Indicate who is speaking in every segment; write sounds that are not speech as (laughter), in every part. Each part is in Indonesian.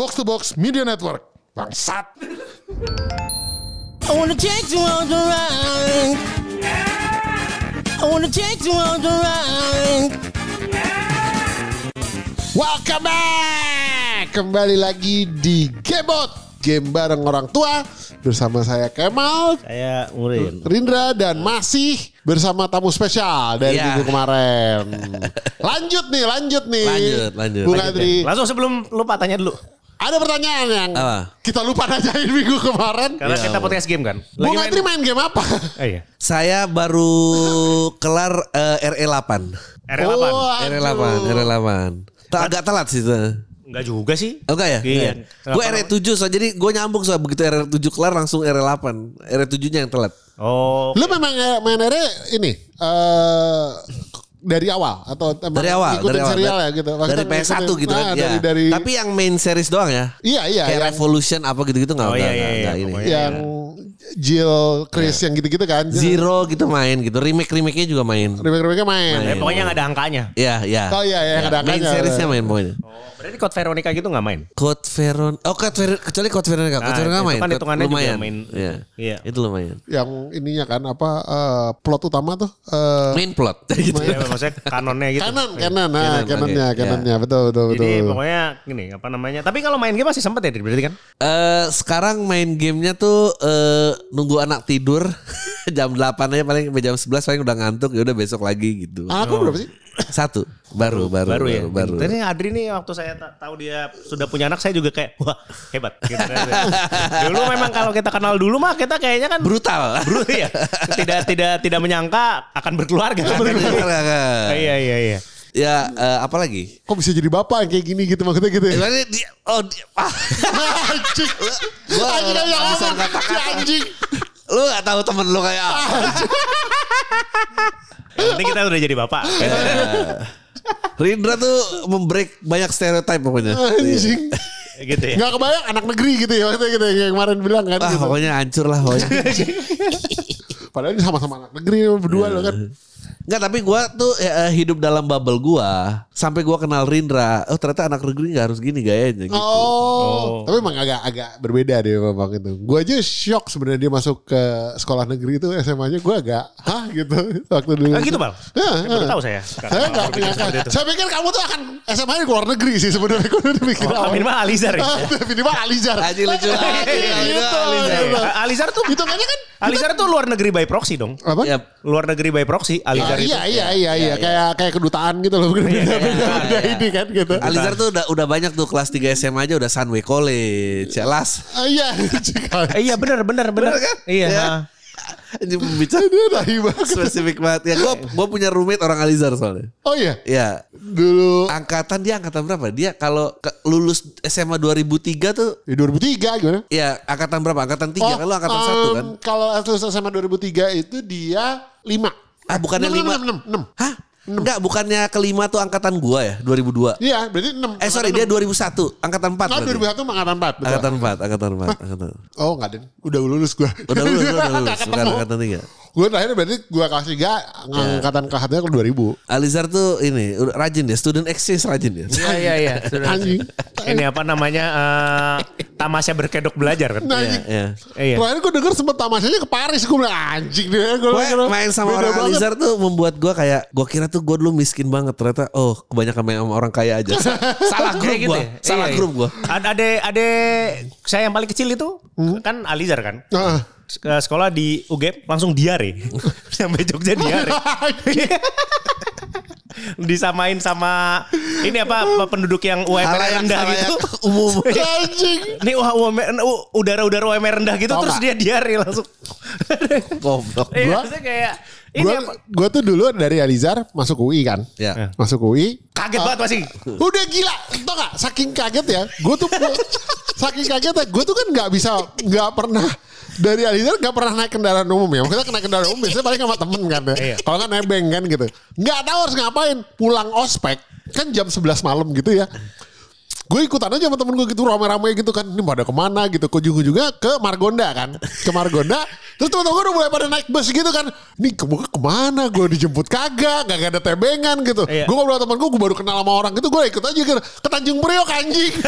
Speaker 1: Box to Box Media Network. Bangsat.
Speaker 2: I wanna take you on the ride. I wanna take you on the ride.
Speaker 1: Welcome back. Kembali lagi di Gamebot. Game bareng orang tua bersama saya Kemal,
Speaker 3: Saya Urin.
Speaker 1: Rindra dan masih bersama tamu spesial dari
Speaker 4: Iya.
Speaker 1: minggu kemarin. (laughs) lanjut nih, lanjut nih.
Speaker 4: Lanjut, lanjut.
Speaker 1: Bung
Speaker 4: Lanjut,
Speaker 1: Adri,
Speaker 3: Langsung sebelum lupa tanya dulu.
Speaker 1: Ada pertanyaan yang
Speaker 4: Apa?
Speaker 1: kita lupa nanyain minggu kemarin.
Speaker 3: Karena
Speaker 4: Ya,
Speaker 3: kita podcast game kan.
Speaker 1: Bung Adri main game apa?
Speaker 3: Oh iya.
Speaker 4: Saya baru kelar eh, RE8.
Speaker 3: RE8.
Speaker 1: Oh,
Speaker 4: RE8, RE8. Tak agak telat sih itu.
Speaker 3: Enggak juga sih.
Speaker 4: Oh enggak ya?
Speaker 3: Iya.
Speaker 4: Gue RE7 so jadi gue nyambung so begitu RE7 kelar langsung RE8. RE7-nya yang telat.
Speaker 3: Oh.
Speaker 1: Lu memang main ere ini eh dari awal atau
Speaker 4: Dari awal,
Speaker 1: ngikutin
Speaker 4: dari awal.
Speaker 1: serial
Speaker 4: Dari-
Speaker 1: ya gitu.
Speaker 4: Dari
Speaker 1: Maksudnya
Speaker 4: PS1
Speaker 1: ngikutin-
Speaker 4: gitu kan.
Speaker 1: ah,
Speaker 4: ya.
Speaker 1: Dari dari
Speaker 4: Tapi yang main series doang ya.
Speaker 1: iya iya
Speaker 4: Kayak
Speaker 1: yang,
Speaker 4: Revolution apa gitu-gitu enggak
Speaker 3: Oh, iya, iya, iya,
Speaker 4: ini.
Speaker 3: pokoknya.
Speaker 1: yang Jill, Chris yang gitu-gitu kan.
Speaker 4: Zero gitu main gitu. Remake-remake-nya juga main.
Speaker 1: Remake-remake main.
Speaker 3: Eh, pokoknya nggak ada angkanya.
Speaker 4: Iya, iya.
Speaker 1: Oh iya iya yang ada
Speaker 4: Main
Speaker 1: angkanya.
Speaker 4: seriesnya main pokoknya.
Speaker 3: Oh, berarti Code Veronica gitu nggak main?
Speaker 4: Code Veron, oh Code Veron, kecuali Code Veronica, Code
Speaker 3: Nah,
Speaker 4: Veronica
Speaker 3: itu
Speaker 4: main,
Speaker 3: kan
Speaker 4: Code-
Speaker 3: hitungannya juga
Speaker 4: lumayan,
Speaker 3: main.
Speaker 4: Iya,
Speaker 3: Iya.
Speaker 4: itu lumayan.
Speaker 1: Yang ininya kan apa eh, plot utama tuh eh
Speaker 4: Main plot, (laughs) gitu.
Speaker 3: Iya, maksudnya kanonnya gitu.
Speaker 1: kanan kanan nah
Speaker 4: Kanan,
Speaker 1: kanannya
Speaker 4: oke,
Speaker 1: kanannya betul betul betul.
Speaker 3: Jadi pokoknya gini apa namanya. Tapi kalau main game masih sempet ya berarti kan?
Speaker 4: Eh, sekarang main gamenya tuh eh, nunggu anak tidur (laughs) jam 8 aja paling sampai jam 11 paling udah ngantuk ya udah besok lagi gitu.
Speaker 1: Anakku berapa sih? (laughs)
Speaker 4: Satu, baru, baru,
Speaker 3: Baru,
Speaker 4: baru,
Speaker 3: ya.
Speaker 4: baru.
Speaker 3: Tadi Adri nih waktu saya ta- tahu dia sudah punya anak saya juga kayak wah hebat. Gitu kan. (laughs) dulu memang kalau kita kenal dulu mah kita kayaknya kan
Speaker 4: Brutal.
Speaker 3: bro ya tidak tidak tidak menyangka akan berkeluarga. kan? iya iya iya.
Speaker 4: Ya, eh, apa lagi?
Speaker 1: Kok bisa jadi bapak yang kayak gini gitu maksudnya gitu ya?
Speaker 4: Ini dia, oh, dia, (laughs) ah,
Speaker 1: anjing.
Speaker 4: Gua
Speaker 1: anjing yang
Speaker 4: bisa kata-kata.
Speaker 1: Anjing.
Speaker 4: lu gak tahu temen lu kayak apa?
Speaker 3: Penting kita udah jadi bapak. (laughs)
Speaker 4: Rindra tuh membreak banyak stereotype pokoknya.
Speaker 1: Anjing.
Speaker 3: gitu ya.
Speaker 1: Nggak kebayang anak negeri gitu ya maksudnya gitu yang kemarin bilang kan
Speaker 4: Ah,
Speaker 1: gitu.
Speaker 4: pokoknya hancur lah pokoknya. (laughs)
Speaker 1: Padahal ini sama-sama anak negeri berdua loh kan.
Speaker 4: Enggak tapi gua tuh ya, eh, hidup dalam bubble gua sampai gua kenal Rindra. Oh ternyata anak negeri nggak harus gini gayanya gitu.
Speaker 1: Oh, tapi emang agak agak berbeda deh memang itu. Gue aja shock sebenarnya dia masuk ke sekolah negeri itu SMA-nya gue agak hah gitu (laughs) waktu dulu.
Speaker 3: Ah gitu bal.
Speaker 1: Ya, ya.
Speaker 3: tahu saya.
Speaker 1: Saya nggak menyangka. Saya pikir kamu tuh akan SMA di luar negeri sih sebenarnya. Gue udah mikir
Speaker 3: Oh, minimal Alizar ya. (laughs)
Speaker 1: Ah, Minimal Alizar.
Speaker 4: Aji lucu.
Speaker 1: Gitu,
Speaker 4: Alizar.
Speaker 1: gitu.
Speaker 3: A- Alizar tuh
Speaker 1: Hitungannya kan
Speaker 3: Alizar tuh luar negeri by proxy dong.
Speaker 1: apa?
Speaker 4: Ya,
Speaker 3: Luar negeri by proxy
Speaker 1: Ah,
Speaker 3: Alizar itu.
Speaker 1: iya iya iya iya kayak kayak kedutaan gitu loh. Beda beda ini kan gitu.
Speaker 4: Alizar tuh udah udah banyak tuh kelas 3 SMA aja udah Sunway College. Ya, Las.
Speaker 1: Ah, Iya.
Speaker 3: Eh, iya benar benar benar.
Speaker 4: Bener kan?
Speaker 3: Iya.
Speaker 4: Ya. Ini
Speaker 1: banget.
Speaker 4: spesifik banget. Ya gua gua punya roommate orang Alizar soalnya.
Speaker 1: Oh iya.
Speaker 4: Ya,
Speaker 1: Dulu
Speaker 4: angkatan dia angkatan berapa? Dia kalau ke- lulus SMA 2003 tuh
Speaker 1: di 2003 gimana?
Speaker 4: ya angkatan berapa? Angkatan 3 kan lu angkatan
Speaker 1: um,
Speaker 4: 1 kan?
Speaker 1: Kalau lulus SMA 2003 itu dia 5.
Speaker 4: Ah, bukannya lima.
Speaker 1: 6, 6, 6.
Speaker 4: Hah? Enggak, bukannya kelima tuh angkatan gua ya, 2002.
Speaker 1: Iya, berarti 6.
Speaker 4: Eh sorry, dia 2001, angkatan 4
Speaker 1: Oh,
Speaker 4: berarti.
Speaker 1: 2001 mah angkatan 4. Betul.
Speaker 4: Angkatan 4, angkatan 4, angkatan.
Speaker 1: Oh, enggak, Den. Udah lulus gua.
Speaker 4: Udah lulus, udah (laughs) lulus. Bukan angkatan 3.
Speaker 1: Gua terakhir berarti gua kelas 3 angkatan kelas 1 ke 2000.
Speaker 4: Alizar tuh ini udah rajin ya, student exchange rajin ya.
Speaker 3: Iya iya iya. (laughs)
Speaker 1: Anjing.
Speaker 3: Ini apa namanya? eh tamasya berkedok belajar kan.
Speaker 1: Nah, anjing.
Speaker 4: Iya.
Speaker 3: Iya.
Speaker 1: Terakhir gue denger sempet tamasyanya ke Paris. Gue bilang anjing deh. Gue
Speaker 4: Gue main sama orang Alizar tuh membuat gua kayak gua kira tuh gua dulu miskin banget ternyata oh kebanyakan main sama orang kaya aja. Sa- (laughs) Salah grup
Speaker 3: gitu
Speaker 4: gua.
Speaker 3: ya?
Speaker 4: Salah
Speaker 3: Iya, iya.
Speaker 4: grup gua.
Speaker 3: Ada ada ada saya yang paling kecil itu kan Alizar kan. Ke sekolah di UGM langsung diare. (laughs) Sampai Jogja diare. (laughs) Disamain sama ini apa penduduk yang UMR
Speaker 4: Halayak-
Speaker 3: rendah gitu.
Speaker 4: umum.
Speaker 1: Anjing.
Speaker 3: Ini UMR, udara-udara UMR rendah gitu
Speaker 1: Tau
Speaker 3: terus dia
Speaker 1: nggak?
Speaker 3: diare langsung.
Speaker 4: Goblok.
Speaker 3: Iya,
Speaker 1: Gua-
Speaker 3: maksudnya kayak ini
Speaker 1: Gue gue tuh dulu dari Alizar masuk UI kan.
Speaker 4: Ya.
Speaker 1: Masuk UI.
Speaker 3: Kaget banget masih.
Speaker 1: Udah gila, tau gak? Saking kaget ya, gue tuh (laughs) saking kaget ya, gue tuh kan nggak bisa, nggak pernah dari Alizar nggak pernah naik kendaraan umum ya. Maksudnya naik kendaraan umum biasanya paling sama temen kan ya.
Speaker 3: Iya.
Speaker 1: Kalau nggak nebeng kan gitu. Nggak tahu harus ngapain. Pulang ospek kan jam 11 malam gitu ya. Gue ikutan aja sama temen gue gitu rame-rame gitu kan. Ini pada ke mana gitu. Ujung juga ke Margonda kan. Ke Margonda. Terus temen-temen gue udah mulai pada naik bus gitu kan. Ini ke ke mana? Gue dijemput kagak. Gak ada tebengan gitu.
Speaker 3: Iya.
Speaker 1: Gue ngobrol sama temen gue. Gue baru kenal sama orang gitu. Gue ikut aja gitu. Ke Tanjung Priok anjing. (laughs)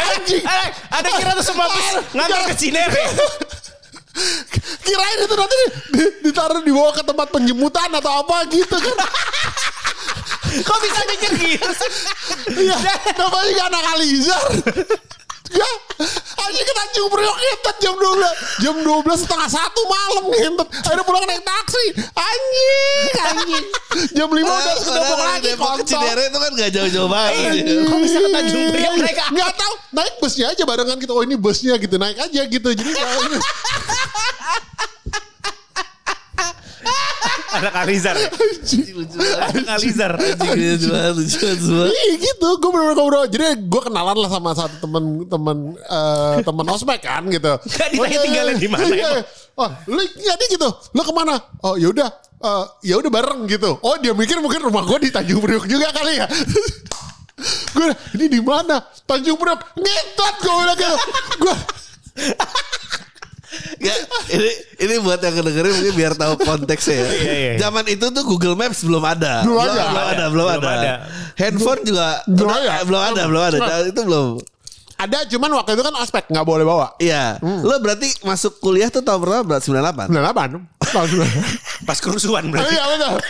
Speaker 3: Eh, ada kira tuh semua bus ngantar ke Cinere. (laughs)
Speaker 1: Kirain itu nanti di- di- ditaruh dibawa ke tempat penjemputan atau apa gitu kan. (laughs)
Speaker 3: Kok bisa mikir gitu?
Speaker 1: Iya, namanya gak anak Alizar. Gak, aja ke Tanjung Priok ngentet jam 12. Jam 12 setengah satu malam ngentet. Akhirnya pulang naik taksi. Anjing, anjing. Jam 5 udah ketemu
Speaker 4: Padahal
Speaker 1: lagi.
Speaker 4: Depok ke. Cinere itu kan gak jauh-jauh banget.
Speaker 3: Kok bisa ke Tanjung Priok naik apa?
Speaker 1: Nggak tahu, naik busnya aja barengan gitu. Oh ini busnya gitu, naik aja gitu. Jadi
Speaker 3: Anak Alizar. Anak Alizar.
Speaker 4: Lucu lucu.
Speaker 1: Iya gitu, gue bener-bener ngobrol. Jadi gue kenalan lah sama satu temen-temen eh, temen ospek kan gitu.
Speaker 3: Ditanya tinggalnya di mana emang?
Speaker 1: Oh, lu jadi gitu. Lu ke mana? Oh yaudah, eh, ya udah bareng gitu. Oh dia mikir mungkin rumah gue di Tanjung Priok juga kali ya. (laughs) gue ini di mana? Tanjung Priok. Ngetot gue bilang gitu. Gue
Speaker 4: Ya, ini ini buat yang dengerin mungkin biar tahu konteksnya ya.
Speaker 3: Iya, iya.
Speaker 4: Zaman itu tuh Google Maps belum ada.
Speaker 1: Belum ada.
Speaker 4: Belum ada, belum
Speaker 3: Belum
Speaker 4: ada.
Speaker 3: ada.
Speaker 4: Handphone juga
Speaker 1: Belum
Speaker 4: udah-
Speaker 1: ada.
Speaker 4: belum ada, belum ada. Itu belum.
Speaker 1: ada cuman waktu itu kan ospek nggak boleh bawa.
Speaker 4: Iya. Lo berarti masuk kuliah tuh tahun berapa? Berarti 98.
Speaker 1: 98. Tahun 98. (laughs)
Speaker 3: Pas kerusuhan berarti.
Speaker 1: Iya betul. (laughs)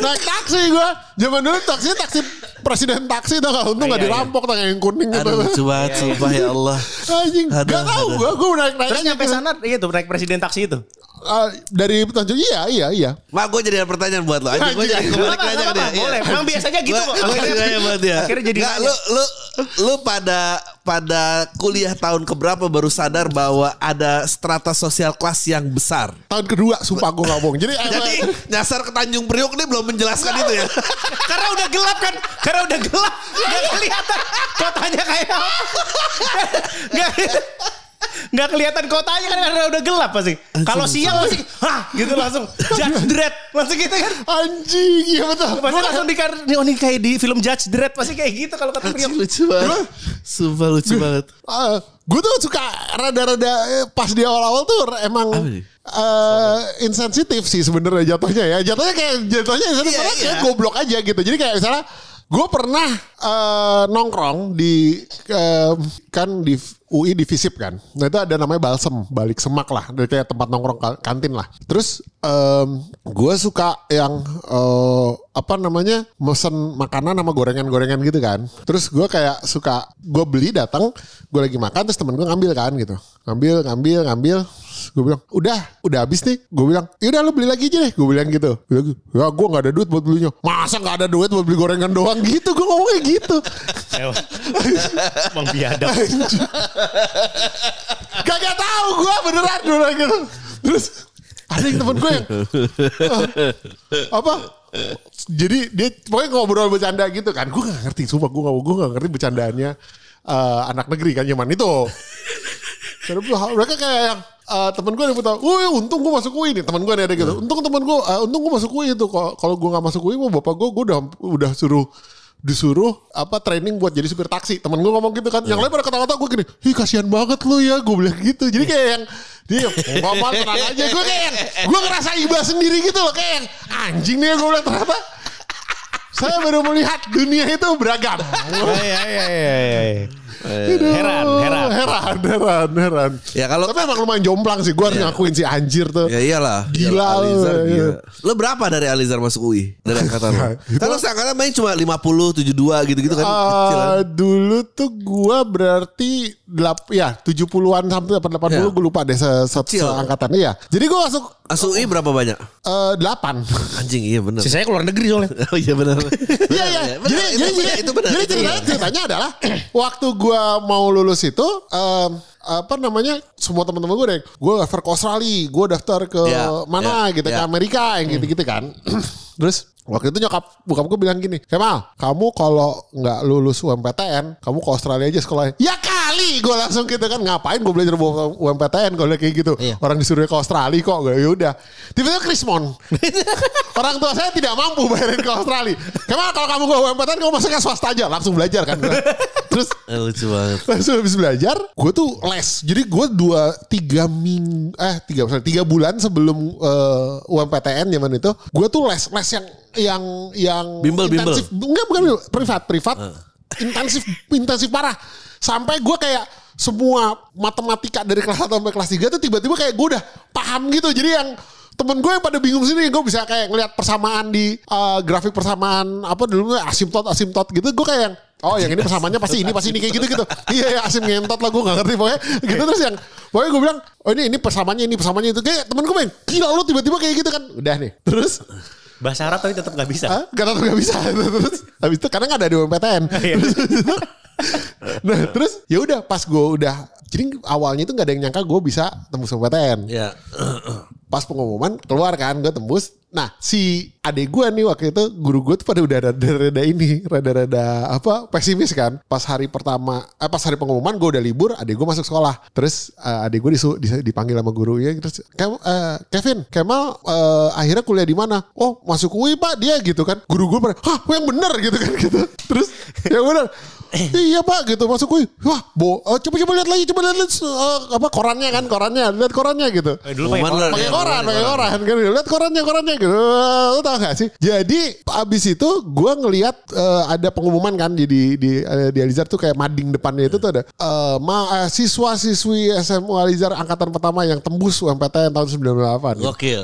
Speaker 1: Naik taksi gue. Zaman dulu taksi taksi presiden taksi tau gak? Untung
Speaker 3: Iya,
Speaker 1: gak
Speaker 3: iya.
Speaker 1: dirampok tau gak, yang kuning gitu.
Speaker 4: Aduh lucu banget sumpah ya Allah.
Speaker 1: Anjing.
Speaker 4: Aduh,
Speaker 1: gak tau
Speaker 4: aduh.
Speaker 1: gue. Gue naik naik.
Speaker 3: Terus nyampe sana itu naik presiden taksi itu.
Speaker 1: Ah, dari Tanjung iya iya iya.
Speaker 4: Mak gue jadi ada pertanyaan buat lo. Anjing gue jadi kembali
Speaker 3: Nggak
Speaker 4: nanya ke dia.
Speaker 3: boleh.
Speaker 4: Iya.
Speaker 3: Emang biasanya gitu kok.
Speaker 4: Gue gue jadi nanya buat dia.
Speaker 3: Akhirnya jadi
Speaker 4: Nggak,
Speaker 3: nanya.
Speaker 4: lu lu lu pada pada kuliah tahun keberapa baru sadar bahwa ada strata sosial kelas yang besar.
Speaker 1: Tahun kedua sumpah gue bohong. Jadi,
Speaker 4: Jadi nyasar ke Tanjung Priok ini belum menjelaskan itu ya. (laughs)
Speaker 3: Karena udah gelap kan. Karena udah gelap. Gak kelihatan kotanya kayak apa. Gak Gak kelihatan kotanya kan karena udah gelap pasti. Kalau siang pasti, hah gitu langsung. Judge Dredd. Langsung gitu kan.
Speaker 1: anjing iya betul.
Speaker 3: Pasti langsung di oh ini kayak di film Judge Dredd. Pasti kayak gitu kalau kata Priok.
Speaker 4: lucu banget. Sumpah lucu banget.
Speaker 1: gue tuh suka rada-rada eh, pas di awal-awal tuh emang eh, insensitif sih sebenarnya jatuhnya ya. Jatuhnya kayak jatuhnya insensitif
Speaker 4: Iya,
Speaker 1: karena kayak goblok aja gitu. Jadi kayak misalnya gue pernah eh, nongkrong di eh, kan di UI di Visip kan. Nah itu ada namanya balsem, balik semak lah. Dari kayak tempat nongkrong ka- kantin lah. Terus gue suka yang eh, apa namanya mesen makanan sama gorengan-gorengan gitu kan. Terus gue kayak suka gue beli datang, gue lagi makan terus temen gue ngambil kan gitu. Ngambil, ngambil, ngambil. Gue bilang, udah, udah habis nih. Gue bilang, yaudah lu beli lagi aja deh. Gue bilang gitu. Bilang, ya gue gak ada duit buat belinya. Masa gak ada duit buat beli gorengan doang gitu. Gue ngomongnya gitu.
Speaker 3: Emang biadab. (laughs)
Speaker 1: Kagak tahu gue beneran bilang gitu. Terus ada yang temen gue yang eh, apa? Jadi dia pokoknya ngobrol bercanda gitu kan. Gue gak ngerti, sumpah gue gak, gue gak ngerti bercandaannya eh, anak negeri kan zaman itu. Gua- mereka kayak yang eh, temen gue yang tahu, woi untung gue masuk UI nih temen gue nih ada gitu. Untung temen gue, eh, untung gue masuk UI itu. Kalau kalau gue nggak masuk UI, mau bapak gue, gue udah udah suruh disuruh apa training buat jadi supir taksi. Temen gue ngomong gitu kan. Yang lain pada kata-kata gue gini, ih kasihan banget lu ya. Gue bilang gitu. Jadi kayak yang dia bapak tenang aja. Gue kayak yang, gue ngerasa iba sendiri gitu loh. Kayak yang anjing nih gue bilang ternyata. Saya baru melihat dunia itu beragam. (laughs)
Speaker 3: Iya iya iya iya.
Speaker 1: Aduh,
Speaker 3: Heran, heran.
Speaker 1: heran, heran, heran.
Speaker 4: Ya kalau
Speaker 1: Tapi emang lumayan jomplang sih. Gue harus ngakuin si anjir tuh.
Speaker 4: Ya iyalah.
Speaker 1: Gila
Speaker 4: Alizar
Speaker 1: lu,
Speaker 4: gila.
Speaker 1: iya.
Speaker 4: Lo berapa dari Alizar masuk UI? Dari angkatan lo? Kan lo seangkatan main cuma 50, 72 gitu-gitu kan. kecil kan?
Speaker 1: Eh, dulu tuh gue berarti delap, ya 70-an sampai 80
Speaker 4: Ya.
Speaker 1: gue lupa deh se, se,
Speaker 4: Kecil.
Speaker 1: seangkatan iya. Jadi gue masuk
Speaker 4: Masuk UI berapa banyak?
Speaker 1: eh, 8.
Speaker 4: Anjing iya bener.
Speaker 3: Sisanya keluar negeri soalnya. (laughs)
Speaker 4: Oh iya benar.
Speaker 1: Iya iya.
Speaker 4: Benar,
Speaker 1: Jadi
Speaker 4: itu
Speaker 1: jadi
Speaker 4: benar,
Speaker 1: jadi
Speaker 4: itu benar.
Speaker 1: jadi
Speaker 4: itu
Speaker 1: ceritanya,
Speaker 4: benar.
Speaker 1: ceritanya adalah (clears throat) waktu gue mau lulus itu em, apa namanya semua teman-teman gue deh gue daftar ke Australia gue daftar ke
Speaker 4: Ya,
Speaker 1: mana
Speaker 4: ya,
Speaker 1: gitu ke
Speaker 4: ya.
Speaker 1: Amerika yang gitu-gitu kan. (clears throat) Terus waktu itu nyokap bokap gue bilang gini Kemal kamu kalau nggak lulus UMPTN kamu ke Australia aja sekolahnya. Ya kali gue langsung gitu kan. Ngapain gue belajar UMPTN kalau kayak gitu?
Speaker 2: Iya.
Speaker 1: orang disuruh ke Australia kok gue yaudah tiba-tiba Krismon (laughs) orang tua saya tidak mampu bayarin ke Australia. Kemal kalau kamu ke UMPTN kamu masuknya swasta aja. Langsung belajar kan. Terus
Speaker 4: Eh, lucu banget.
Speaker 1: langsung habis belajar gue tuh les. Jadi gue dua tiga ming eh tiga sorry, tiga bulan sebelum eh, UMPTN zaman itu gue tuh les les yang yang yang
Speaker 4: Bimbel, bimbel.
Speaker 1: intensif. Enggak bukan bimbel, privat privat. Intensif intensif parah. Sampai gue kayak semua matematika dari kelas 1 sampai kelas 3 tuh tiba-tiba kayak gue udah paham gitu. Jadi yang temen gue yang pada bingung sini gue bisa kayak ngeliat persamaan di eh, grafik persamaan apa dulu asimtot asimtot gitu. Gue kayak yang oh yang ini persamaannya pasti ini pasti ini kayak gitu gitu. (laughs) Iya ya asim ngentot lah gue gak ngerti pokoknya. Gitu terus yang pokoknya gue bilang oh ini ini persamaannya ini persamaannya itu. Kayak temen gue bilang gila lu tiba-tiba kayak gitu kan. Udah nih. Terus
Speaker 3: Bahasa Arab tapi tetap gak bisa.
Speaker 1: Hah? Gak tau gak bisa terus habis itu karena nggak ada di UMPTN (laughs)
Speaker 3: Iya.
Speaker 1: nah terus ya udah pas gue udah jadi awalnya itu nggak ada yang nyangka gue bisa tembus UMPTN
Speaker 4: Ya.
Speaker 1: Pas pengumuman keluar kan gue tembus. Nah si adik gue nih waktu itu guru gue tuh pada udah rada-rada ini rada-rada apa pesimis kan. Pas hari pertama eh, pas hari pengumuman gue udah libur adik gue masuk sekolah. Terus eh, adik gue disu, dis- dipanggil sama gurunya terus "Kem- eh, Kevin Kemal eh, akhirnya kuliah di mana? Oh masuk UI pak dia gitu kan. Guru gue pada hah yang bener? gitu kan gitu. Terus yang bener iya pak gitu masuk UI wah bo eh, coba-coba lihat lagi coba lihat, lihat eh, apa korannya kan korannya lihat korannya gitu
Speaker 3: Eh, dulu pakai koran.
Speaker 1: pakai
Speaker 4: Iya,
Speaker 1: koran,
Speaker 4: pakai
Speaker 1: koran kan. Lihat korannya, korannya gitu. Lu tau gak sih? Jadi abis itu gue ngeliat eh, ada pengumuman kan di di di, eh, di Alizar tuh kayak mading depannya itu tuh ada eh, ma, eh, siswa siswi SMU Alizar angkatan pertama yang tembus UMPTN tahun 98.
Speaker 4: Gokil.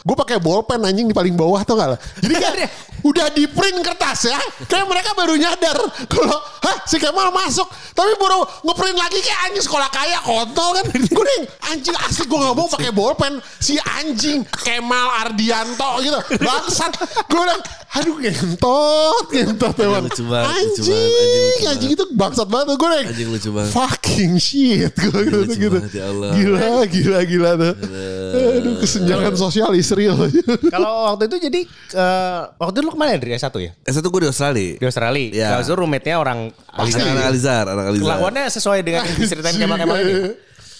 Speaker 1: Gue pakai bolpen anjing di paling bawah tuh gak lah. Jadi kayak (laughs) udah di print kertas ya. Kayak mereka baru nyadar kalau hah si Kemal masuk. Tapi baru ngeprint lagi kayak anjing sekolah kaya kontol kan. Gue nih anjing asli gue mau pakai bolpen. Si anjing Kemal Ardianto gitu. Bangsat. Gue aduh ngentot. Ngentot emang.
Speaker 4: lucu banget, lucu
Speaker 1: Anjing.
Speaker 4: banget, anjing lucu
Speaker 1: Anjing itu bangsat banget tuh. Gue bilang
Speaker 4: Anjing lucu banget.
Speaker 1: fucking shit. Gue gitu.
Speaker 4: lucu
Speaker 1: gitu.
Speaker 4: banget, ya Allah.
Speaker 1: Gila gila gila tuh. Aduh kesenjangan sosial Israel. (laughs)
Speaker 3: Kalau waktu itu jadi eh, waktu itu lu ke mana dari S1 ya?
Speaker 4: S1 gue di Australia.
Speaker 3: Di Australia.
Speaker 4: Iya.
Speaker 3: Kalau itu roommate-nya orang. Alizar.
Speaker 4: Anak Alizar, anak Alizar.
Speaker 3: Kelakuannya sesuai dengan yang diceritain Kemal-Kemal ini.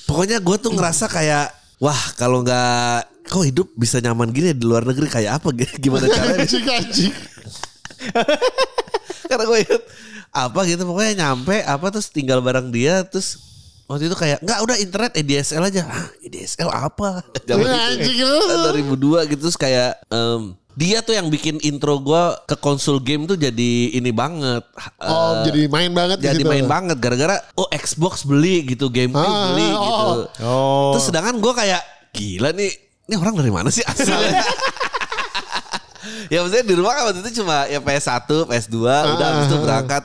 Speaker 4: Pokoknya gue tuh ngerasa kayak wah kalau nggak kok hidup bisa nyaman gini di luar negeri kayak apa gimana caranya? (laughs) Karena gue inget apa gitu pokoknya nyampe apa terus tinggal bareng dia terus waktu itu kayak nggak udah internet EDSL aja. Ah, EDSL apa? (laughs) Zaman
Speaker 1: Anjing
Speaker 4: itu
Speaker 1: lu.
Speaker 4: 2002 gitu terus kayak em, dia tuh yang bikin intro gue ke konsol game tuh jadi ini banget.
Speaker 1: Oh,
Speaker 4: Eh,
Speaker 1: jadi main banget di
Speaker 4: jadi
Speaker 1: situ.
Speaker 4: main banget gara-gara oh Xbox beli gitu game
Speaker 1: Ah,
Speaker 4: beli
Speaker 1: oh.
Speaker 4: gitu.
Speaker 3: Oh.
Speaker 4: Terus sedangkan gue kayak gila nih ini orang dari mana sih asalnya? (laughs) ya maksudnya di rumah kan waktu itu cuma ya PS1, PS2, udah habis itu berangkat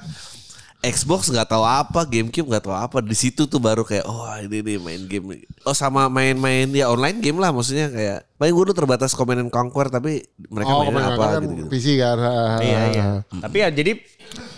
Speaker 4: Xbox nggak tahu apa, GameCube nggak tahu apa. Di situ tuh baru kayak oh ini nih main game. nih. Oh sama main-main ya online game lah maksudnya kayak paling gue dulu terbatas Command and Conquer tapi mereka
Speaker 1: Oh, kebanyakan
Speaker 4: apa
Speaker 1: kan
Speaker 4: gitu-gitu.
Speaker 1: PC kan.
Speaker 3: Iya iya. Tapi ya jadi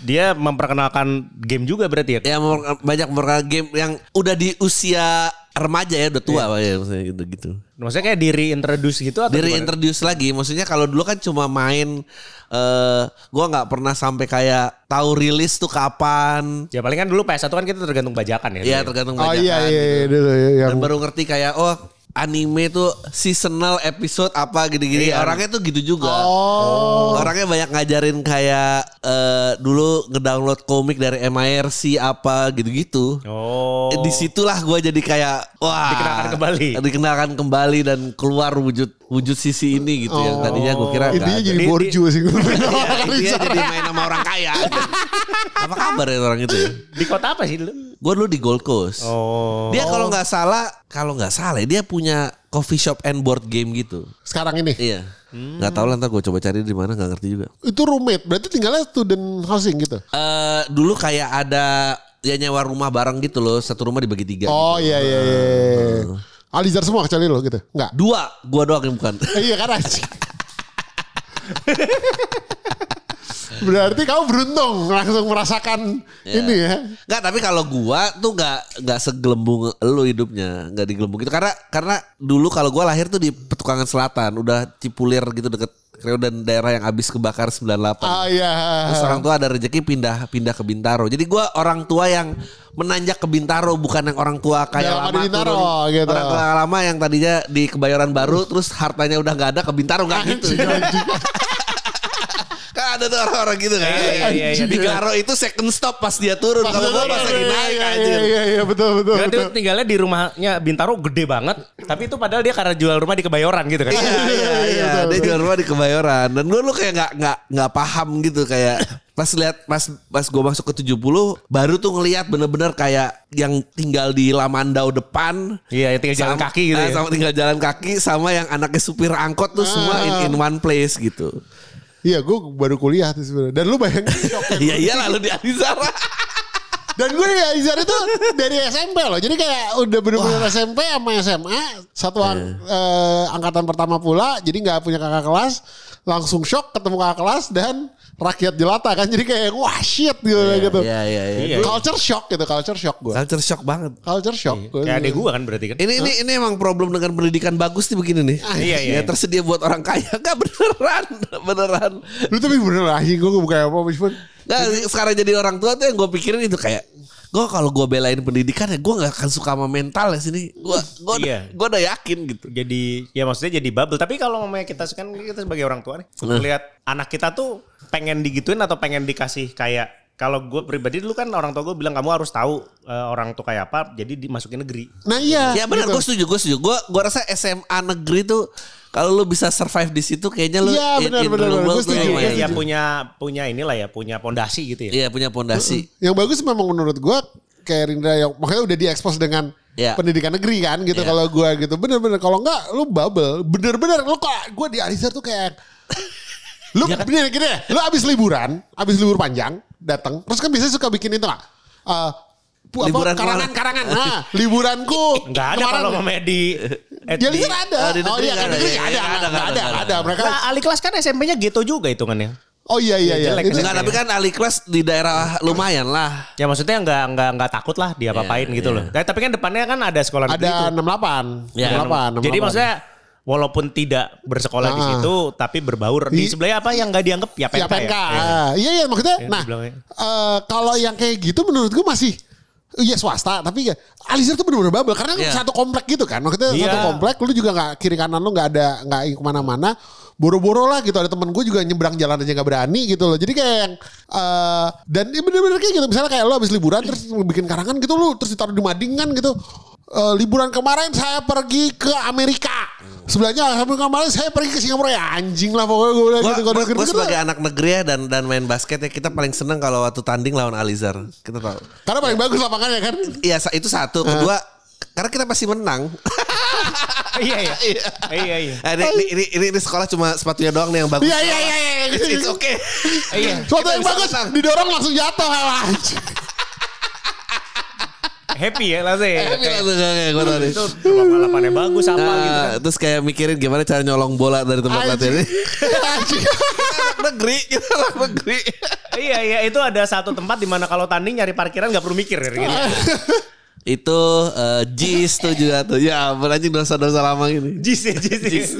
Speaker 3: dia memperkenalkan game juga berarti ya.
Speaker 4: Ya banyak memperkenalkan game yang udah di usia remaja ya udah tua Pak, ya maksudnya gitu-gitu.
Speaker 3: Maksudnya kayak di reintroduce gitu atau
Speaker 4: Di
Speaker 3: gimana?
Speaker 4: reintroduce lagi, maksudnya kalau dulu kan cuma main, eh gua nggak pernah sampai kayak tahu rilis tuh kapan.
Speaker 3: Ya paling kan dulu PS1 kan kita tergantung bajakan ya.
Speaker 4: Ya
Speaker 3: dulu
Speaker 4: tergantung
Speaker 1: Oh
Speaker 4: banyak
Speaker 1: iya iya
Speaker 4: gitu.
Speaker 1: iya, dulu ya, yang
Speaker 4: Dan baru ngerti kayak oh anime tuh seasonal episode apa gini-gini.
Speaker 3: Iya.
Speaker 4: Orangnya tuh gitu juga.
Speaker 1: Oh.
Speaker 4: Orangnya banyak ngajarin kayak eh dulu ngedownload komik dari MIRC apa gitu-gitu.
Speaker 3: Oh.
Speaker 4: Di situlah gue jadi kayak wah
Speaker 3: Dikenalkan kembali.
Speaker 4: dikenalkan kembali dan keluar wujud wujud sisi ini gitu yang tadinya gue kira
Speaker 1: Intinya jadi
Speaker 3: Di-
Speaker 1: borju sih. (laughs)
Speaker 4: Iya, intinya jadi main sama orang kaya. Apa kabar ya orang itu ya?
Speaker 3: Di kota apa sih dulu?
Speaker 4: Gue dulu di Gold Coast.
Speaker 3: Oh.
Speaker 4: Dia kalau nggak salah, kalau nggak salah ya, dia punya coffee shop and board game gitu.
Speaker 1: Sekarang ini.
Speaker 4: Iya. Nggak tahu lah ntar gue coba cari di mana nggak ngerti juga.
Speaker 1: Itu roommate. Berarti tinggalnya student housing gitu.
Speaker 4: Eh dulu kayak ada ya nyewa rumah bareng gitu loh, satu rumah dibagi tiga.
Speaker 1: Oh
Speaker 4: gitu.
Speaker 1: iya iya iya. Alizar semua kecuali lo gitu. Enggak.
Speaker 4: Dua, gua doang yang bukan. (laughs)
Speaker 1: iya kan anjing. (laughs) Berarti kamu beruntung langsung merasakan ini ya.
Speaker 4: Nggak, tapi kalau gua tuh nggak nggak segelembung lu hidupnya, nggak digelembung gitu. Karena karena dulu kalau gua lahir tuh di Petukangan Selatan, udah Cipulir gitu deket Kreo dan daerah yang habis kebakar 98.
Speaker 1: Ah iya.
Speaker 4: Terus orang tua ada rezeki pindah pindah ke Bintaro. Jadi gua orang tua yang menanjak ke Bintaro bukan yang orang tua kayak
Speaker 1: Udah lama Bintaro,
Speaker 4: turun.
Speaker 1: gitu.
Speaker 4: Orang tua lama yang tadinya di Kebayoran Baru terus hartanya udah nggak ada ke Bintaro nggak gitu. (laughs) Kan ada tuh orang-orang gitu kan.
Speaker 3: Iya, iya, iya.
Speaker 4: Bintaro itu second stop pas dia turun. Kalau gua pas lagi naik
Speaker 1: Iya,
Speaker 4: anjir.
Speaker 1: Iya iya iya betul betul.
Speaker 3: Berarti
Speaker 1: betul.
Speaker 3: lu tinggalnya di rumahnya Bintaro gede banget. Tapi itu padahal dia karena jual rumah di Kebayoran gitu kan.
Speaker 4: Iya iya iya.
Speaker 1: betul,
Speaker 4: Dia jual rumah di Kebayoran dan gue lu kayak nggak nggak nggak paham gitu kayak pas lihat pas pas gue masuk ke 70 baru tuh ngelihat bener-bener kayak yang tinggal di Lamandau depan
Speaker 3: Iya, yang tinggal jalan
Speaker 4: sama-
Speaker 3: kaki gitu
Speaker 4: eh,
Speaker 3: ya.
Speaker 4: sama tinggal jalan kaki sama yang anaknya supir angkot tuh semua in, in one place gitu
Speaker 1: Iya gue baru kuliah tuh sebenarnya. Dan lu bayangin (laughs)
Speaker 4: Iya iya lalu di Alizara
Speaker 1: Dan gue di Aizar itu dari SMP loh. Jadi kayak udah bener-bener SMP sama SMA. Satu ang- eh, angkatan pertama pula. Jadi gak punya kakak kelas. Langsung shock ketemu kakak kelas dan rakyat jelata kan. Jadi kayak wah shit gitu. gitu.
Speaker 4: Iya iya iya
Speaker 3: Iya.
Speaker 1: Culture shock gitu. Culture shock gue.
Speaker 4: Culture shock banget
Speaker 1: Culture shock. Gua-
Speaker 3: Kayak adek gua kan berarti kan.
Speaker 4: ini ini ini emang problem dengan pendidikan bagus nih begini nih.
Speaker 3: Iya, iya.
Speaker 4: Ya, tersedia buat orang kaya (laughs) nggak beneran, beneran.
Speaker 1: Lu tapi bener lah. Gue bukan apa. Meskipun
Speaker 4: Nggak, sekarang jadi orang tua tuh yang gue pikirin itu kayak gue kalau gue belain pendidikan ya gue nggak akan suka sama mental ya sini. Gue gue
Speaker 3: Iya.
Speaker 4: gue udah yakin gitu.
Speaker 3: Jadi ya maksudnya jadi bubble. Tapi kalau mamanya kita kan kita sebagai orang tua nih, melihat anak kita tuh pengen digituin atau pengen dikasih kayak kalau gue pribadi dulu kan orang tua gue bilang kamu harus tahu eh, orang tuh kayak apa, jadi dimasukin negeri.
Speaker 1: Nah iya.
Speaker 4: Ya benar
Speaker 1: gitu.
Speaker 4: gue setuju gue setuju. Gue gue rasa SMA negeri tuh kalau lu bisa survive di situ kayaknya lu
Speaker 1: Iya,
Speaker 4: in-
Speaker 1: benar,
Speaker 4: in
Speaker 1: benar,
Speaker 4: real
Speaker 1: benar. Gua setuju.
Speaker 4: lumayan.
Speaker 3: Ya, ya punya punya inilah ya, punya pondasi gitu ya.
Speaker 4: Iya punya pondasi.
Speaker 1: Yang bagus memang menurut gue kayak Rindra yang makanya udah diekspos dengan
Speaker 4: Iya.
Speaker 1: pendidikan negeri kan gitu
Speaker 4: Iya.
Speaker 1: kalau gue gitu bener-bener kalau enggak lu bubble bener-bener lu kok gue di Alizar tuh kayak (laughs) lu bener gini deh lu abis liburan abis libur panjang datang terus kan biasanya suka bikin itu nggak Eh, pu-
Speaker 4: Liburan
Speaker 1: apa, karangan
Speaker 4: ke mana?
Speaker 1: karangan (laughs) nah liburanku
Speaker 3: Enggak ada
Speaker 1: kemarin.
Speaker 3: kalau mamanya di eh,
Speaker 1: di
Speaker 3: di-
Speaker 1: Alizar ada
Speaker 4: Oh, di
Speaker 1: oh iya
Speaker 4: nggak ada.
Speaker 1: negeri
Speaker 4: Iya,
Speaker 1: ada
Speaker 4: iya,
Speaker 1: nggak
Speaker 4: ada,
Speaker 1: ada
Speaker 4: nggak ada,
Speaker 1: ada
Speaker 4: nggak ada.
Speaker 1: mereka
Speaker 3: Nah, Ali kelas kan SMP-nya gitu juga hitungannya.
Speaker 1: oh iya iya iya
Speaker 3: jelek
Speaker 1: Itu-
Speaker 3: kan?
Speaker 4: Enggak, tapi kan Ali kelas di daerah lumayan lah.
Speaker 3: Ya maksudnya nggak nggak nggak takut lah dia apa-apain
Speaker 4: Iya,
Speaker 3: gitu
Speaker 4: iya.
Speaker 3: loh. Nah, tapi kan depannya kan ada sekolah negeri
Speaker 1: ada
Speaker 3: tuh.
Speaker 1: 68
Speaker 4: Iya.
Speaker 1: 68
Speaker 3: Jadi maksudnya walaupun tidak bersekolah di
Speaker 1: Ah.
Speaker 3: situ tapi berbaur di
Speaker 1: Di-
Speaker 3: sebelahnya apa yang nggak dianggap ya
Speaker 1: Ya
Speaker 3: PK
Speaker 1: PNK.
Speaker 3: ya. Iya.
Speaker 1: Ah, Iya iya maksudnya.
Speaker 3: Yang
Speaker 1: Nah eh, kalau yang kayak gitu menurut gue masih Iya swasta tapi ya Alizar tuh bener-bener bubble karena kan
Speaker 4: Iya.
Speaker 1: satu komplek gitu kan maksudnya
Speaker 3: Iya.
Speaker 1: satu komplek lu juga nggak kiri kanan lu nggak ada nggak ke mana-mana boro-boro lah gitu. Ada temen gue juga nyebrang jalan aja nggak berani gitu loh. Jadi kayak yang eh, dan ya bener-bener kayak gitu. Misalnya kayak lu habis liburan terus bikin karangan gitu lu terus ditaruh di mading kan gitu. Eh, liburan kemarin saya pergi ke Amerika. Sebelahnya sampai kemarin saya pergi ke Singapura. Ya anjing lah pokoknya gue bilang gitu
Speaker 4: gua
Speaker 1: gitu-gitu
Speaker 4: sebagai anak negeri ya dan dan main basket ya kita paling seneng kalau waktu tanding lawan Alizar. Kita tahu.
Speaker 1: Karena paling bagus lapangannya kan.
Speaker 4: Iya itu satu. Kedua karena kita pasti menang. (laughs)
Speaker 3: Iya iya. Iya iya.
Speaker 4: Eh, ini, ini, ini, ini, ini sekolah cuma sepatunya doang nih yang bagus.
Speaker 1: Iya iya iya iya.
Speaker 4: It's, it's okay.
Speaker 3: Iya.
Speaker 4: Kita
Speaker 1: yang bagus
Speaker 4: menang.
Speaker 1: didorong langsung jatuh.
Speaker 3: Happy ya langsung ya.
Speaker 4: Tapi langsung kayak gue tadi.
Speaker 3: Itu lapangannya bagus apa
Speaker 4: Nah,
Speaker 3: gitu kan.
Speaker 4: Terus kayak mikirin gimana cara nyolong bola dari tempat latihan ini. (laughs) Negeri, kita anak negeri.
Speaker 3: Iya iya itu ada satu tempat di mana kalau tanding nyari parkiran nggak perlu mikir ya, gitu. (laughs)
Speaker 4: Itu eh, Jis tuh juga tuh. Ya ampun anjing dosa-dosa lama gini.
Speaker 3: Jis ya jis.
Speaker 4: Jis.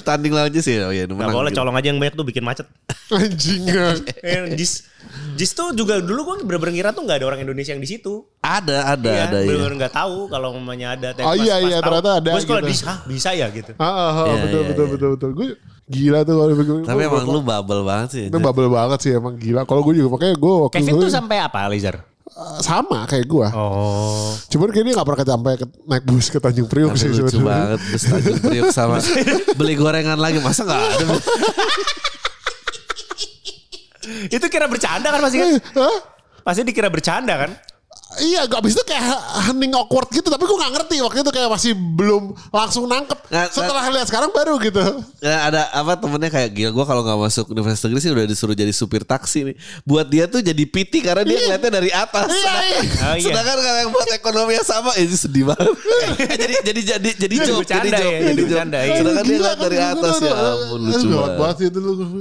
Speaker 4: Tanding lawan Jis ya. Oh iya
Speaker 3: Gak
Speaker 4: menang.
Speaker 3: boleh
Speaker 4: gitu.
Speaker 3: colong aja yang banyak tuh bikin macet.
Speaker 1: Anjing. (laughs)
Speaker 3: Eh, Jis Jis tuh juga dulu gue bener-bener ngira tuh nggak ada orang Indonesia yang di situ.
Speaker 4: Ada, ada,
Speaker 3: Iya,
Speaker 4: ada ya.
Speaker 3: bener-bener nggak tahu kalau mamanya ada. Tapi
Speaker 1: Oh,
Speaker 3: pas-
Speaker 1: iya,
Speaker 3: pas
Speaker 1: iya,
Speaker 3: tahu,
Speaker 1: ternyata ada
Speaker 3: Gue sekolah
Speaker 1: gitu.
Speaker 3: Jis, hah bisa ya gitu.
Speaker 1: Ah, ah, ah,
Speaker 4: Iya,
Speaker 1: betul
Speaker 4: iya,
Speaker 1: betul
Speaker 4: iya.
Speaker 1: betul betul. Gue gila tuh kalau bikin.
Speaker 4: Tapi emang lu bubble banget sih.
Speaker 1: itu bubble banget sih emang gila. Kalau gue juga makanya gue waktu
Speaker 3: Kevin
Speaker 1: itu
Speaker 3: tuh sampai apa Lizar?
Speaker 1: Sama kayak gue.
Speaker 3: Oh.
Speaker 1: Cuman kayaknya nggak pernah sampai ke, naik bus ke Tanjung Priok
Speaker 4: Tapi
Speaker 1: sih
Speaker 4: lucu banget Terus Tanjung Priok sama (laughs) Beli gorengan lagi Masa gak ada
Speaker 3: Itu kira bercanda kan pasti kan?
Speaker 1: Eh, Hah?
Speaker 3: Pasti dikira bercanda kan?
Speaker 1: Iya, gak abis itu kayak hening awkward gitu. Tapi gue gak ngerti waktu itu kayak masih belum langsung nangkep.
Speaker 4: Nggak,
Speaker 1: Setelah lihat sekarang baru gitu.
Speaker 4: Ya, ada apa temennya kayak gila gue kalau nggak masuk universitas negeri sih udah disuruh jadi supir taksi nih. Buat dia tuh jadi PT karena dia ngeliatnya dari atas.
Speaker 1: Iya, iya.
Speaker 3: Oh, iya.
Speaker 4: Sedangkan kalau yang buat ekonomi yang sama itu sedih banget. Eh, jadi jadi jadi jadi
Speaker 3: Jadi
Speaker 4: joke,
Speaker 3: bercanda
Speaker 4: joke,
Speaker 3: ya, jadi
Speaker 4: joke.
Speaker 3: bercanda, iya.
Speaker 4: Sedangkan dia ngeliat dari atas ya ampun lucu banget.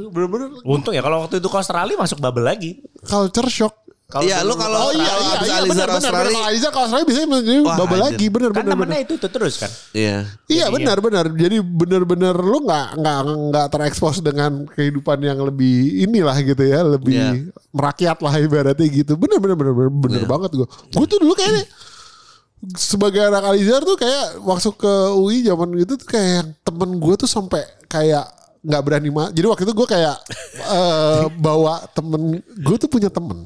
Speaker 1: Bener-bener
Speaker 3: Untung ya kalau waktu itu ke Australia masuk bubble lagi.
Speaker 1: culture shock.
Speaker 3: Kalau
Speaker 4: Iya lu kalau
Speaker 1: Oh iya,
Speaker 4: kalau
Speaker 1: iya, iya,
Speaker 4: Alizar
Speaker 1: bener, bener,
Speaker 4: Australia.
Speaker 1: bener. Kalau Alizar kalau Australia biasanya menjadi
Speaker 4: Wah,
Speaker 1: bubble
Speaker 4: anjir.
Speaker 1: lagi, bener,
Speaker 3: Kan
Speaker 1: bener,
Speaker 3: namanya
Speaker 1: bener.
Speaker 3: itu, itu terus kan.
Speaker 4: Iya.
Speaker 1: Iya benar benar. Jadi benar-benar lu nggak nggak nggak terekspos dengan kehidupan yang lebih inilah gitu ya, lebih
Speaker 4: Iya.
Speaker 1: merakyat lah ibaratnya gitu. Bener bener bener bener, bener
Speaker 4: Iya.
Speaker 1: banget gue. Gue tuh dulu kayaknya sebagai anak Alizar tuh kayak masuk ke UI zaman gitu tuh kayak yang temen gue tuh sampai kayak nggak berani mah. Jadi waktu itu gue kayak eh, bawa temen gue tuh punya temen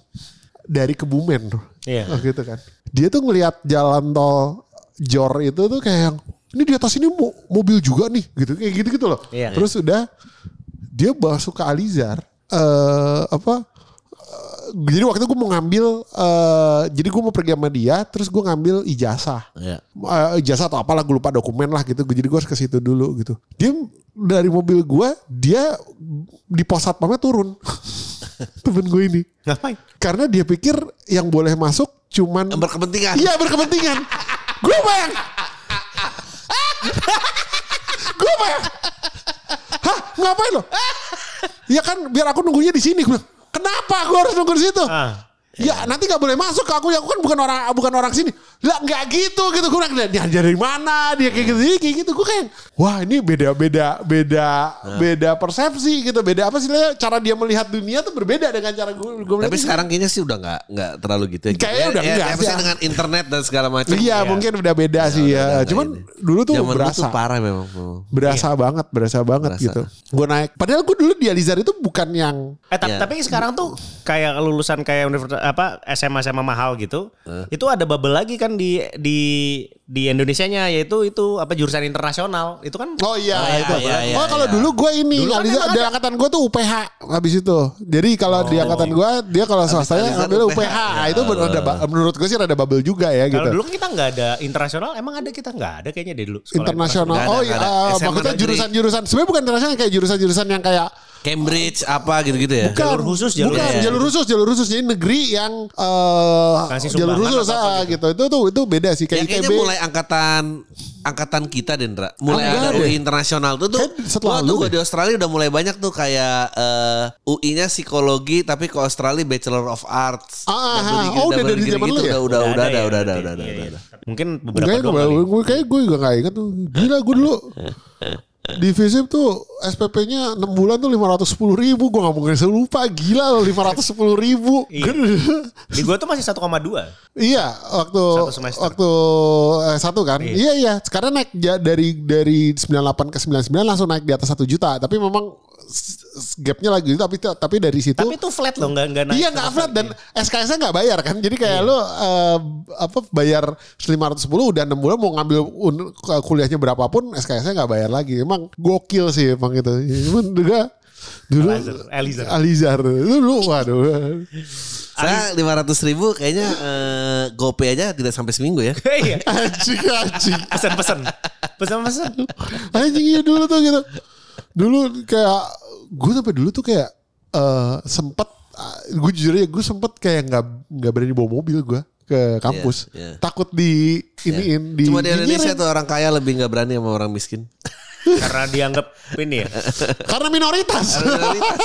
Speaker 1: dari Kebumen tuh.
Speaker 3: Iya.
Speaker 1: Oh, gitu kan. Dia tuh ngelihat jalan tol Jor itu tuh kayak yang ini di atas ini mo- mobil juga nih gitu kayak gitu gitu loh.
Speaker 3: Iya.
Speaker 1: Terus udah dia masuk ke Alizar eh apa jadi waktu itu gue mau ngambil eh jadi gue mau pergi sama dia terus gue ngambil ijazah
Speaker 4: Iya.
Speaker 1: Eh, ijazah atau apalah gue lupa dokumen lah gitu jadi gue harus ke situ dulu gitu dia dari mobil gue dia di pos satpamnya turun (laughs) (laughs) temen gue ini
Speaker 3: Ngapain?
Speaker 1: karena dia pikir yang boleh masuk cuman
Speaker 4: Berkepentingan.
Speaker 1: Iya berkepentingan. gue bayang. gue bayang. Hah ngapain lo? Ya kan biar aku nunggunya di sini. Kenapa gue harus nunggu di situ?
Speaker 3: Ah.
Speaker 1: Ya nanti nggak boleh masuk ke aku. Ya aku kan bukan orang bukan orang sini. Lah nggak gitu gitu. Gue bilang dia dari mana? Dia kayak gitu kayak gitu. Gue kayak wah ini beda beda beda beda persepsi gitu. Beda apa sih? Cara dia melihat dunia tuh berbeda dengan cara gue gue melihat
Speaker 4: Tapi sekarang kayaknya sih udah nggak nggak terlalu gitu ya.
Speaker 1: Kayaknya
Speaker 4: Ya,
Speaker 1: udah
Speaker 4: ya,
Speaker 1: enggak
Speaker 4: ya,
Speaker 1: sih, ya.
Speaker 4: dengan internet dan segala macam.
Speaker 1: Iya mungkin udah beda sih
Speaker 4: udah
Speaker 1: ya.
Speaker 4: nggak
Speaker 1: Cuman
Speaker 4: ini.
Speaker 1: dulu tuh
Speaker 4: Zaman
Speaker 1: berasa.
Speaker 4: tuh parah memang.
Speaker 1: Berasa banget, berasa banget
Speaker 4: Berasa.
Speaker 1: gitu. Gue naik. Padahal gue dulu di Alizar itu bukan yang
Speaker 3: Eh ta-
Speaker 4: Ya.
Speaker 3: tapi sekarang tuh kayak lulusan kayak universitas apa SMA SMA mahal gitu. Itu ada bubble lagi kan di di di Indonesianya yaitu itu apa jurusan internasional. Itu kan
Speaker 1: Oh iya,
Speaker 4: Oh, iya,
Speaker 1: itu.
Speaker 4: iya, iya,
Speaker 1: oh kalau
Speaker 4: iya.
Speaker 1: dulu gue ini
Speaker 3: Dulu kan
Speaker 1: di
Speaker 3: ada.
Speaker 1: angkatan gue tuh UPH habis itu. Jadi kalau di angkatan gue dia kalau swastanya ngambil
Speaker 4: UPH.
Speaker 1: UPH. Itu ber- ada ba- menurut gue sih ada bubble juga ya
Speaker 3: kalau
Speaker 1: gitu.
Speaker 3: dulu kita nggak ada internasional, emang ada kita nggak ada kayaknya deh dulu. sekolah
Speaker 1: Internasional.
Speaker 4: Ada,
Speaker 1: Oh iya,
Speaker 4: ada.
Speaker 1: eh,
Speaker 4: SMA
Speaker 1: maksudnya jurusan-jurusan sebenarnya bukan internasional kayak jurusan-jurusan yang kayak
Speaker 4: Cambridge apa gitu-gitu ya.
Speaker 1: Bukan,
Speaker 3: Jalur khusus, jalur
Speaker 1: bukan,
Speaker 3: khusus.
Speaker 1: jalur khusus, jalur khusus. Jadi negeri yang eh
Speaker 3: Kasih
Speaker 1: jalur khusus
Speaker 3: atau apa
Speaker 1: ah, gitu. Itu tuh itu beda sih
Speaker 4: Ya,
Speaker 1: kayak
Speaker 4: kayaknya
Speaker 1: ITB.
Speaker 4: mulai angkatan angkatan kita Dendra. Mulai
Speaker 1: Ah,
Speaker 4: ada
Speaker 1: enggak
Speaker 4: UI
Speaker 1: deh.
Speaker 4: internasional tuh tuh.
Speaker 1: Kayak setelah lu
Speaker 4: tuh gua
Speaker 1: deh.
Speaker 4: di Australia udah mulai banyak tuh kayak eh, UI-nya psikologi tapi ke Australia Bachelor of Arts.
Speaker 1: Ah, ah, ah. Oh, udah dari zaman
Speaker 4: gitu.
Speaker 1: lu ya?
Speaker 4: Udah udah udah ada
Speaker 3: ya,
Speaker 4: udah ada udah ada. Udah.
Speaker 3: Mungkin beberapa
Speaker 1: Kayaknya
Speaker 3: doang
Speaker 1: gue,
Speaker 3: kali.
Speaker 1: gue kayak gue juga gak inget tuh. Gila gue dulu. Di FISIP tuh SPP-nya 6 bulan tuh 510 ribu. Gue gak mungkin lupa. Gila loh 510 ribu.
Speaker 3: Iya. Di gua tuh masih 1,2.
Speaker 1: iya waktu
Speaker 3: Satu semester.
Speaker 1: waktu eh, satu kan. Iya iya. Sekarang naik dari dari 98 ke 99 langsung naik di atas 1 juta. Tapi memang gapnya lagi tapi tapi dari situ
Speaker 3: Tapi itu flat loh, nggak nggak naik.
Speaker 1: Iya nggak flat dan SKS-nya nggak bayar kan. Jadi kayak
Speaker 3: Iya.
Speaker 1: lo eh, apa bayar 510 udah 6 bulan mau ngambil un- kuliahnya berapapun SKS-nya nggak bayar lagi. Emang gokil sih emang itu. Cuman juga dulu
Speaker 3: Alizar, Alizar.
Speaker 1: Alizar itu dulu waduh.
Speaker 4: Saya 500 ribu kayaknya eh, GoPay aja tidak sampai seminggu ya. (laughs)
Speaker 3: Iya.
Speaker 1: Anjing anjing.
Speaker 3: Pesan-pesan. Pesan-pesan.
Speaker 1: Anjing iya dulu tuh gitu. Dulu kayak gue sampai dulu tuh kayak eh sempet gue jujur ya gue sempet kayak nggak nggak berani bawa mobil gue ke kampus
Speaker 4: Iya, iya.
Speaker 1: takut di iniin di
Speaker 4: Cuma di Indonesia tuh orang kaya lebih nggak berani sama orang miskin.
Speaker 3: Karena dianggap ini ya.
Speaker 1: karena minoritas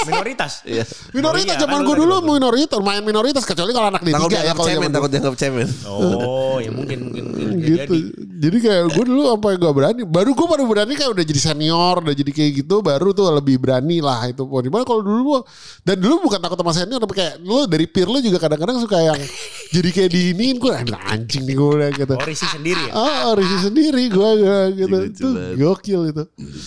Speaker 3: Minoritas.
Speaker 4: Iya.
Speaker 1: minoritas
Speaker 3: Iya,
Speaker 1: zaman
Speaker 3: kan
Speaker 1: gue
Speaker 3: lu
Speaker 1: dulu minoritas lumayan minoritas kecuali kalau anak di tiga ya kalau
Speaker 4: cemen,
Speaker 1: zaman
Speaker 4: takut dianggap cemen.
Speaker 3: Oh, ya mungkin mungkin, mungkin
Speaker 1: gitu
Speaker 3: jadi.
Speaker 1: jadi kayak gue dulu sampai gak berani baru gue baru berani kayak udah jadi senior udah jadi kayak gitu baru tuh lebih berani lah itu pun di mana kalau dulu gua- dan dulu bukan takut sama senior tapi kayak lu dari peer lu juga kadang-kadang suka yang jadi kayak diinin gue anjing nih gue gitu
Speaker 3: Oh, risih sendiri ya.
Speaker 1: Ah, risi sendiri gue gitu.
Speaker 4: Lucu
Speaker 1: Itu gokil itu.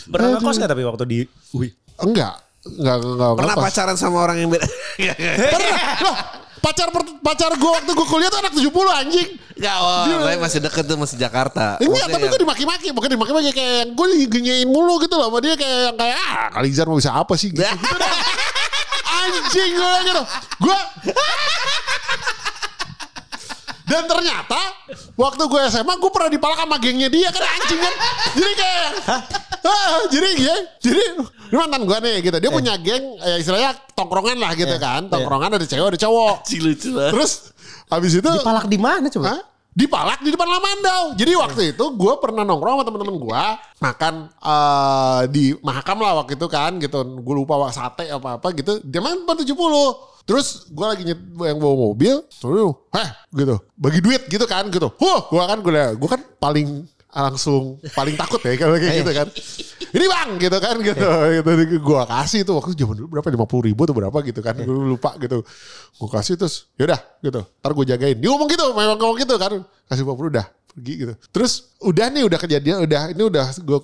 Speaker 3: Pernah
Speaker 1: Aduh.
Speaker 3: ngekos gak tapi waktu di UI?
Speaker 1: Enggak. Enggak, enggak, enggak.
Speaker 4: Pernah
Speaker 1: ngekos.
Speaker 4: pacaran sama orang yang beda? (laughs)
Speaker 1: Pernah. Loh, pacar pacar gue waktu gue kuliah tuh anak 70 anjing.
Speaker 4: Enggak, oh, tapi masih deket tuh masih Jakarta.
Speaker 1: Enggak,
Speaker 4: Maksudnya
Speaker 1: tapi
Speaker 4: yang-
Speaker 1: gue dimaki-maki. Bukan dimaki-maki kayak yang gue digenyain mulu gitu loh sama dia kayak yang kayak ah Kalizar mau bisa apa sih gitu. gitu dah. (laughs) Anjing gue gitu. Gue dan ternyata waktu gue SMA gue pernah dipalak sama gengnya dia kan anjing kan. Jadi kayak ah, jadi ya, jadi ini mantan gue nih gitu. Dia punya geng ya istilahnya tongkrongan lah gitu kan. Tongkrongan ada cewek ada cowok. (laughs)
Speaker 4: Lucu.
Speaker 1: Terus habis itu
Speaker 3: Palak di mana coba?
Speaker 1: Hah? Dipalak di depan Lamandau. Jadi waktu itu gue pernah nongkrong sama temen-temen gue makan eh, di Mahakam lah waktu itu kan gitu. Gue lupa wak sate apa apa gitu. Dia main 70. Terus gue lagi nyet yang bawa mobil, terus heh gitu, bagi duit gitu kan gitu. Huh, gue kan gue gue kan paling langsung paling takut ya kalau kayak gitu kan. Ini bang gitu kan gitu. gitu. Gue kasih tuh waktu zaman dulu berapa lima puluh ribu atau berapa gitu kan. Gue lupa gitu. Gue kasih terus yaudah gitu. Ntar gue jagain. Dia ngomong gitu, memang ngomong gitu kan. Kasih 50 udah pergi gitu. Terus udah nih udah kejadian udah ini udah gue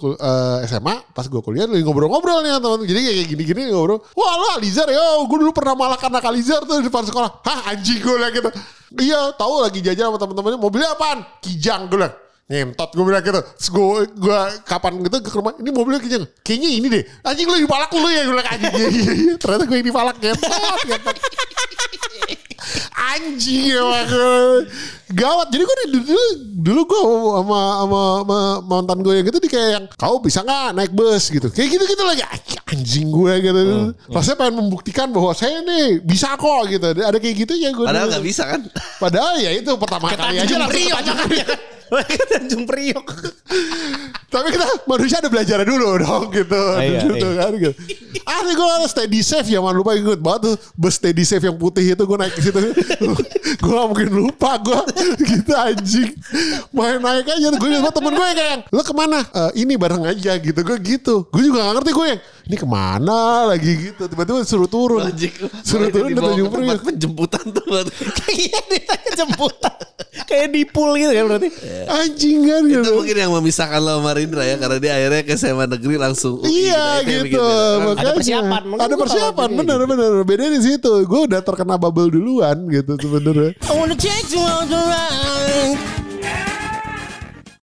Speaker 1: SMA pas gue kuliah lagi ngobrol-ngobrol nih teman jadi kayak gini-gini ngobrol. Wah lo Alizar ya? Gue dulu pernah malak anak Alizar tuh di depan sekolah. Hah anjing gue bilang gitu. Iya tahu lagi jajan sama teman-temannya mobilnya apaan? Kijang gue bilang. Ngentot gue bilang gitu. Gue, gue kapan gitu ke rumah ini mobilnya kijang. Kayaknya ini deh. Anjing lu dipalak lu ya? Gue bilang anjing iya iya iya. Ternyata gue yang dipalak ngentot ngentot anjing emang. Gawat. Jadi gue dulu dulu, gue sama, sama sama mantan gue yang gitu di kayak yang kau bisa nggak naik bus? gitu. Kayak gitu gitu lagi anjing gue gitu. Rasanya pengen membuktikan bahwa saya nih bisa kok gitu. Ada kayak gitu ya gue
Speaker 4: Padahal nggak bisa kan?
Speaker 1: padahal ya itu pertama kali aja langsung
Speaker 3: Tanjung Priok.
Speaker 1: Tapi kita manusia ada belajar dulu dong gitu.
Speaker 3: iya,
Speaker 1: gitu
Speaker 3: iya.
Speaker 1: kan gitu. Ah gue ada steady safe ya jangan lupa inget banget tuh bus steady safe yang putih itu gue naik ke situ. (laughs) gue gak mungkin lupa gue (laughs) gitu anjing. Main naik aja gue banget temen gue kayak lo ke mana? "Eh, ini bareng aja gitu gue gitu. Gue juga gak ngerti gue yang ini ke mana lagi gitu. Tiba-tiba suruh turun.
Speaker 4: Anjing.
Speaker 1: Suruh turun
Speaker 4: ke tempat
Speaker 1: Priok.
Speaker 4: penjemputan tuh.
Speaker 3: Kayak (laughs) ditanya jemputan. Kayak di pool gitu kan berarti.
Speaker 1: Anjing kan
Speaker 4: Itu
Speaker 1: gitu.
Speaker 4: mungkin yang memisahkan lo sama Rindra ya karena dia akhirnya ke SMA negeri langsung. "Oh,
Speaker 1: Iya gitu.
Speaker 4: begini."
Speaker 1: Makanya,
Speaker 3: persiapan. Mungkin
Speaker 1: Ada persiapan. Bener bener. Beda di situ. Gue udah terkena bubble duluan gitu sebenarnya.
Speaker 2: I wanna on the.